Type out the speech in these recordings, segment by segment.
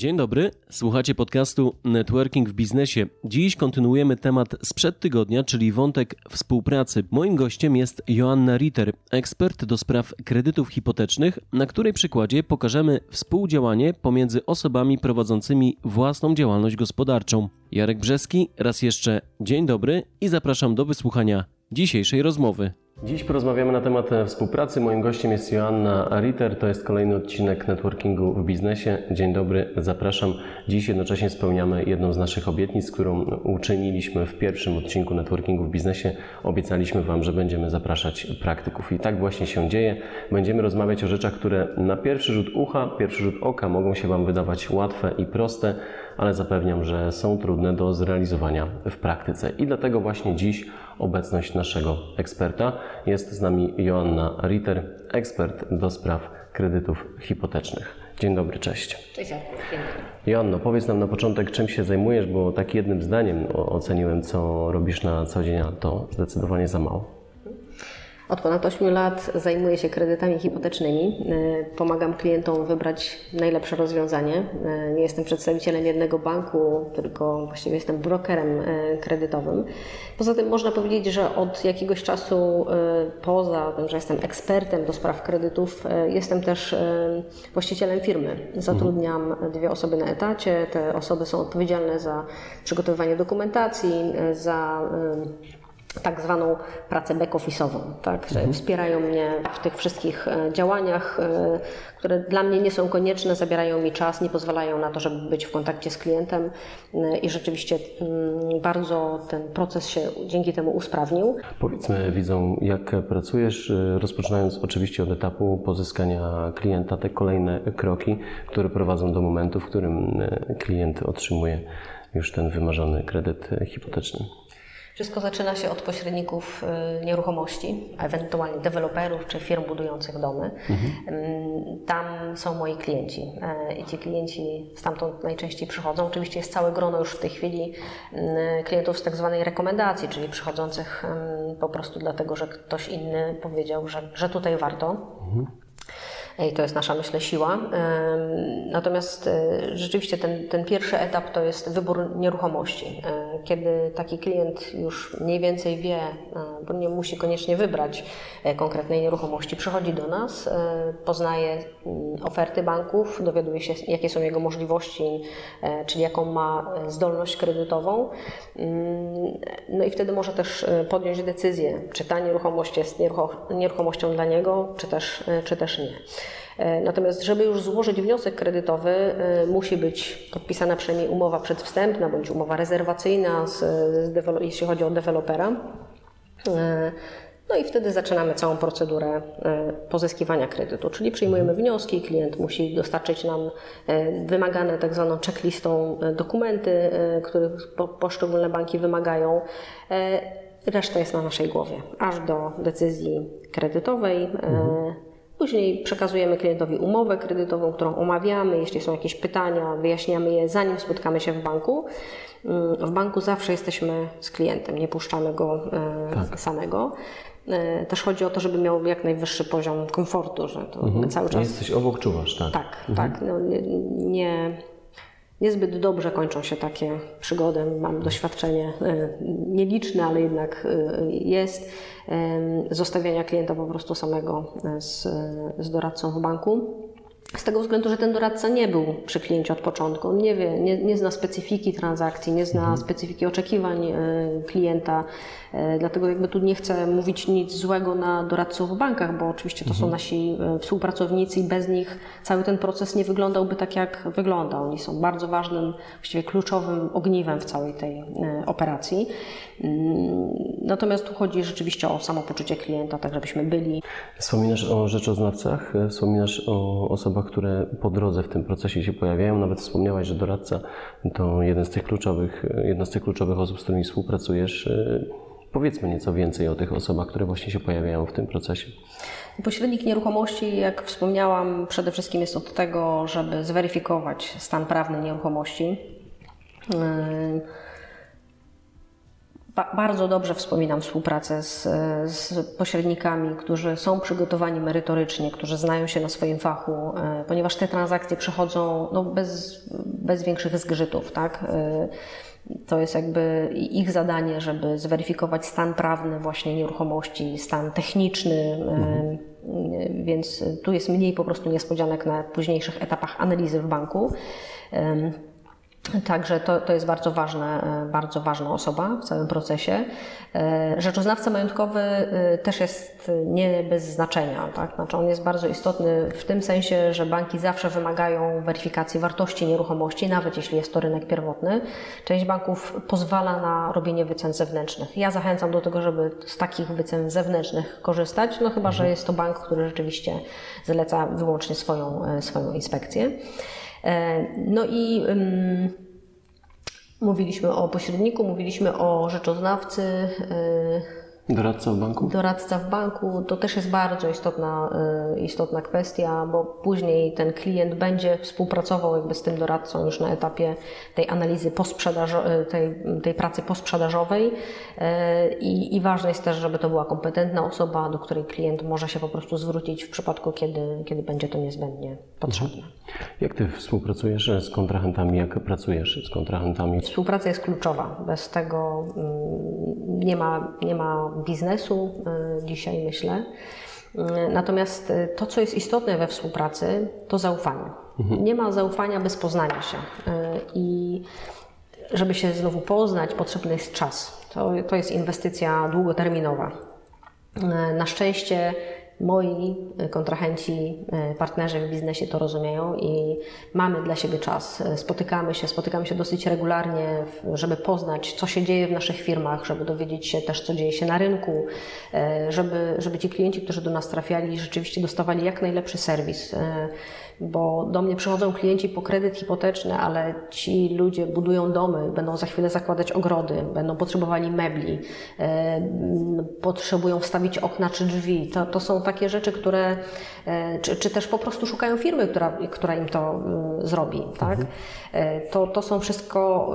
Dzień dobry, słuchacie podcastu Networking w Biznesie. Dziś kontynuujemy temat sprzed tygodnia, czyli wątek współpracy. Moim gościem jest Joanna Ritter, ekspert do spraw kredytów hipotecznych, na której przykładzie pokażemy współdziałanie pomiędzy osobami prowadzącymi własną działalność gospodarczą. Jarek Brzeski, raz jeszcze dzień dobry i zapraszam do wysłuchania dzisiejszej rozmowy. Dziś porozmawiamy na temat współpracy. Moim gościem jest Joanna Ritter. To jest kolejny odcinek networkingu w biznesie. Dzień dobry, zapraszam. Dziś jednocześnie spełniamy jedną z naszych obietnic, którą uczyniliśmy w pierwszym odcinku networkingu w biznesie. Obiecaliśmy Wam, że będziemy zapraszać praktyków. I tak właśnie się dzieje. Będziemy rozmawiać o rzeczach, które na pierwszy rzut ucha, pierwszy rzut oka mogą się Wam wydawać łatwe i proste, ale zapewniam, że są trudne do zrealizowania w praktyce. I dlatego właśnie dziś obecność naszego eksperta. Jest z nami Joanna Ritter, ekspert do spraw kredytów hipotecznych. Dzień dobry, cześć. Cześć. Dzień dobry. Joanno, powiedz nam na początek, czym się zajmujesz, bo tak jednym zdaniem oceniłem, co robisz na co dzień, a to zdecydowanie za mało. Od ponad 8 lat zajmuję się kredytami hipotecznymi. E, Pomagam klientom wybrać najlepsze rozwiązanie. E, Nie jestem przedstawicielem jednego banku, tylko właściwie jestem brokerem e, kredytowym. Poza tym można powiedzieć, że od jakiegoś czasu, poza tym, że jestem ekspertem do spraw kredytów, jestem też właścicielem firmy. Zatrudniam dwie osoby na etacie. Te osoby są odpowiedzialne za przygotowywanie dokumentacji, za tak zwaną pracę back-office'ową, tak, że wspierają mnie w tych wszystkich e, działaniach, e, które dla mnie nie są konieczne, zabierają mi czas, nie pozwalają na to, żeby być w kontakcie z klientem e, i rzeczywiście mm, bardzo ten proces się dzięki temu usprawnił. Powiedzmy widzom, jak pracujesz, rozpoczynając oczywiście od etapu pozyskania klienta, te kolejne kroki, które prowadzą do momentu, w którym klient otrzymuje już ten wymarzony kredyt hipoteczny. Wszystko zaczyna się od pośredników y, nieruchomości, a ewentualnie deweloperów czy firm budujących domy. Ym, Tam są moi klienci e, i ci klienci stamtąd najczęściej przychodzą. Oczywiście jest całe grono już w tej chwili ym, klientów z tak zwanej rekomendacji, czyli przychodzących ym, po prostu dlatego, że ktoś inny powiedział, że, że tutaj warto. I to jest nasza, myślę, siła. Natomiast y, rzeczywiście ten, ten pierwszy etap to jest wybór nieruchomości. Y, Kiedy taki klient już mniej więcej wie, bo nie musi koniecznie wybrać konkretnej nieruchomości, przychodzi do nas, poznaje y, oferty banków, dowiaduje się, jakie są jego możliwości, czyli jaką ma zdolność kredytową. Ym, No i wtedy może też podjąć decyzję, czy ta nieruchomość jest nierucho- nieruchomością dla niego, czy też, czy też nie. E, Natomiast, żeby już złożyć wniosek kredytowy, e, musi być podpisana przynajmniej umowa przedwstępna bądź umowa rezerwacyjna, z, z jeśli chodzi o dewelopera. E, No i wtedy zaczynamy całą procedurę pozyskiwania kredytu, czyli przyjmujemy wnioski, klient musi dostarczyć nam wymagane tak zwaną checklistą dokumenty, których po- poszczególne banki wymagają. Reszta jest na naszej głowie, aż do decyzji kredytowej. E, Później przekazujemy klientowi umowę kredytową, którą omawiamy. Jeśli są jakieś pytania, wyjaśniamy je zanim spotkamy się w banku. Mm, W banku zawsze jesteśmy z klientem, nie puszczamy go e, samego. E, Też chodzi o to, żeby miał jak najwyższy poziom komfortu, że to cały czas. Jesteś obok, czuwasz, tak? Tak, tak. No, nie, nie, niezbyt dobrze kończą się takie przygody. Mam doświadczenie e, nieliczne, ale jednak e, jest zostawiania klienta po prostu samego e, z, z doradcą w banku. Z tego względu, że ten doradca nie był przy kliencie od początku. On nie wie, nie, nie zna specyfiki transakcji, nie zna specyfiki oczekiwań e, klienta. E, dlatego jakby tu nie chcę mówić nic złego na doradców w bankach, bo oczywiście to są nasi e, współpracownicy i bez nich cały ten proces nie wyglądałby tak, jak wygląda. Oni są bardzo ważnym, właściwie kluczowym ogniwem w całej tej operacji. Mm, Natomiast tu chodzi rzeczywiście o samopoczucie klienta, tak żebyśmy byli Wspominasz o rzeczoznawcach, wspominasz o osobach, które po drodze w tym procesie się pojawiają. Nawet wspomniałaś, że doradca to jeden z tych kluczowych, jedna z tych kluczowych osób, z którymi współpracujesz. E, Powiedzmy nieco więcej o tych osobach, które właśnie się pojawiają w tym procesie. Pośrednik nieruchomości, jak wspomniałam, przede wszystkim jest od tego, żeby zweryfikować stan prawny nieruchomości. Yy, Ba bardzo dobrze wspominam współpracę z, z, pośrednikami, którzy są przygotowani merytorycznie, którzy znają się na swoim fachu, e, ponieważ te transakcje przechodzą no, bez, bez większych zgrzytów. Tak? E, to jest jakby ich zadanie, żeby zweryfikować stan prawny właśnie nieruchomości, stan techniczny, mhm. więc tu jest mniej po prostu niespodzianek na późniejszych etapach analizy w banku. Także to, to jest bardzo, ważne, e, bardzo ważna osoba w całym procesie. E, rzeczoznawca majątkowy e, też jest nie bez znaczenia. Tak? Znaczy on jest bardzo istotny w tym sensie, że banki zawsze wymagają weryfikacji wartości nieruchomości, nawet jeśli jest to rynek pierwotny. Część banków pozwala na robienie wycen zewnętrznych. Ja zachęcam do tego, żeby z takich wycen zewnętrznych korzystać, no chyba, że jest to bank, który rzeczywiście zaleca wyłącznie swoją, swoją inspekcję. E, no i mówiliśmy o pośredniku, mówiliśmy o rzeczoznawcy. E, Doradca w banku? Doradca w banku to też jest bardzo istotna, e, istotna kwestia, bo później ten klient będzie współpracował jakby z tym doradcą już na etapie tej analizy posprzedażowej, tej, tej pracy posprzedażowej I, i ważne jest też, żeby to była kompetentna osoba, do której klient może się po prostu zwrócić w przypadku, kiedy, kiedy będzie to niezbędnie potrzebne. Mhm. Jak ty współpracujesz z kontrahentami? Jak pracujesz z kontrahentami? Współpraca jest kluczowa. Bez tego mm, nie ma, nie ma biznesu y, dzisiaj, myślę. Y, natomiast y, to, co jest istotne we współpracy, to zaufanie. Mhm. Nie ma zaufania bez poznania się. I żeby się znowu poznać, potrzebny jest czas. To, to jest inwestycja długoterminowa. Na szczęście moi kontrahenci, e, partnerzy w biznesie to rozumieją i mamy dla siebie czas. E, spotykamy się, spotykamy się dosyć regularnie, żeby poznać, co się dzieje w naszych firmach, żeby dowiedzieć się też, co dzieje się na rynku, e, żeby, żeby ci klienci, którzy do nas trafiali, rzeczywiście dostawali jak najlepszy serwis bo do mnie przychodzą klienci po kredyt hipoteczny, ale ci ludzie budują domy, będą za chwilę zakładać ogrody, będą potrzebowali mebli, e, potrzebują wstawić okna czy drzwi. To, to są takie rzeczy, które, e, czy, czy też po prostu szukają firmy, która, która im to y, zrobi. Tak? Mhm. E, to, to są wszystko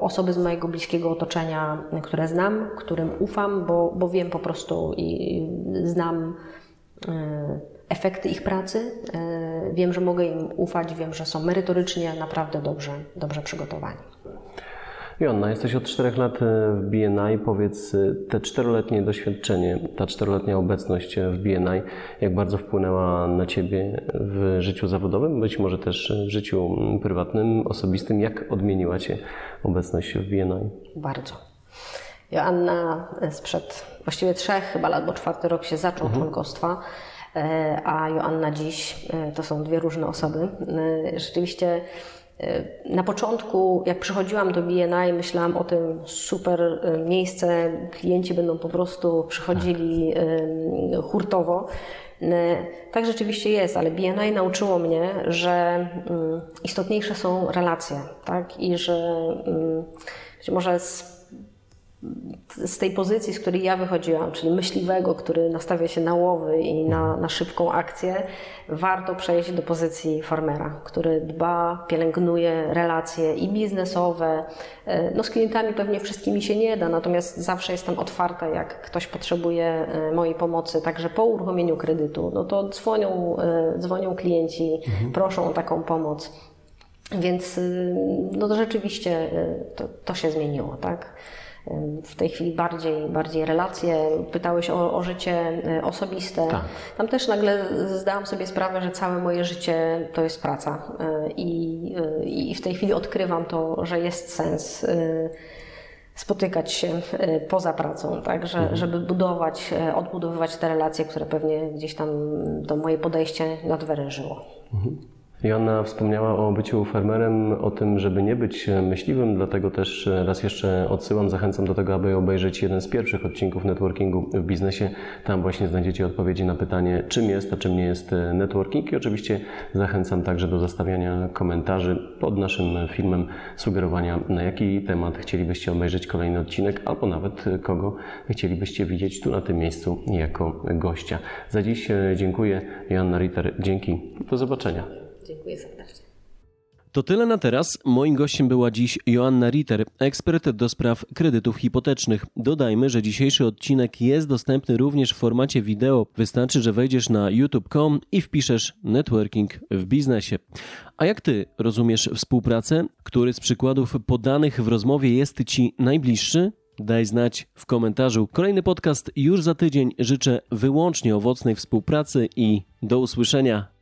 osoby z mojego bliskiego otoczenia, które znam, którym ufam, bo, bo wiem po prostu i znam efekty ich pracy. E, wiem, że mogę im ufać, wiem, że są merytorycznie naprawdę dobrze, dobrze przygotowani. Joanna, jesteś od czterech lat e, w BNI. Powiedz, e, te czteroletnie doświadczenie, ta czteroletnia obecność w BNI, jak bardzo wpłynęła na Ciebie w życiu zawodowym, być może też w życiu prywatnym, osobistym. Jak odmieniła Cię obecność w BNI? Bardzo. Joanna sprzed właściwie trzech chyba lat, bo czwarty rok się zaczął mhm. członkostwa a Joanna dziś e, to są dwie różne osoby. E, rzeczywiście na początku, jak przychodziłam do BNI, myślałam o tym super miejsce, klienci będą po prostu przychodzili hurtowo. Tak rzeczywiście jest, ale BNI nauczyło mnie, że mm, istotniejsze są relacje, tak? I że mm, być może z z tej pozycji, z której ja wychodziłam, czyli myśliwego, który nastawia się na łowy i na, na szybką akcję, warto przejść do pozycji farmera, który dba, pielęgnuje relacje i biznesowe. E, no z klientami pewnie wszystkimi się nie da, natomiast zawsze jestem otwarta, jak ktoś potrzebuje e, mojej pomocy, także po uruchomieniu kredytu, no to dzwonią, e, dzwonią klienci, mhm. proszą o taką pomoc. Więc no to rzeczywiście to, to się zmieniło, tak? W tej chwili bardziej, bardziej relacje. Pytałeś o, o życie e, osobiste. Tak. Tam też nagle zdałam sobie sprawę, że całe moje życie to jest praca. E, I, e, i w tej chwili odkrywam to, że jest sens spotykać się poza pracą, tak, że, mhm. żeby budować, odbudowywać te relacje, które pewnie gdzieś tam to moje podejście nadwyrężyło. Mhm. Joanna wspomniała o byciu farmerem, o tym, żeby nie być myśliwym, dlatego też raz jeszcze odsyłam, zachęcam do tego, aby obejrzeć jeden z pierwszych odcinków networkingu w biznesie. Tam właśnie znajdziecie odpowiedzi na pytanie, czym jest, a czym nie jest networking. I oczywiście zachęcam także do zostawiania komentarzy pod naszym filmem, sugerowania, na jaki temat chcielibyście obejrzeć kolejny odcinek, albo nawet kogo chcielibyście widzieć tu na tym miejscu jako gościa. Za dziś dziękuję. Joanna Ritter, dzięki. Do zobaczenia. Dziękuję serdecznie. To tyle na teraz. Moim gościem była dziś Joanna Ritter, ekspert do spraw kredytów hipotecznych. Dodajmy, że dzisiejszy odcinek jest dostępny również w formacie wideo. Wystarczy, że wejdziesz na youtube.com i wpiszesz networking w biznesie. A jak ty rozumiesz współpracę? Który z przykładów podanych w rozmowie jest ci najbliższy? Daj znać w komentarzu. Kolejny podcast już za tydzień. Życzę wyłącznie owocnej współpracy i do usłyszenia.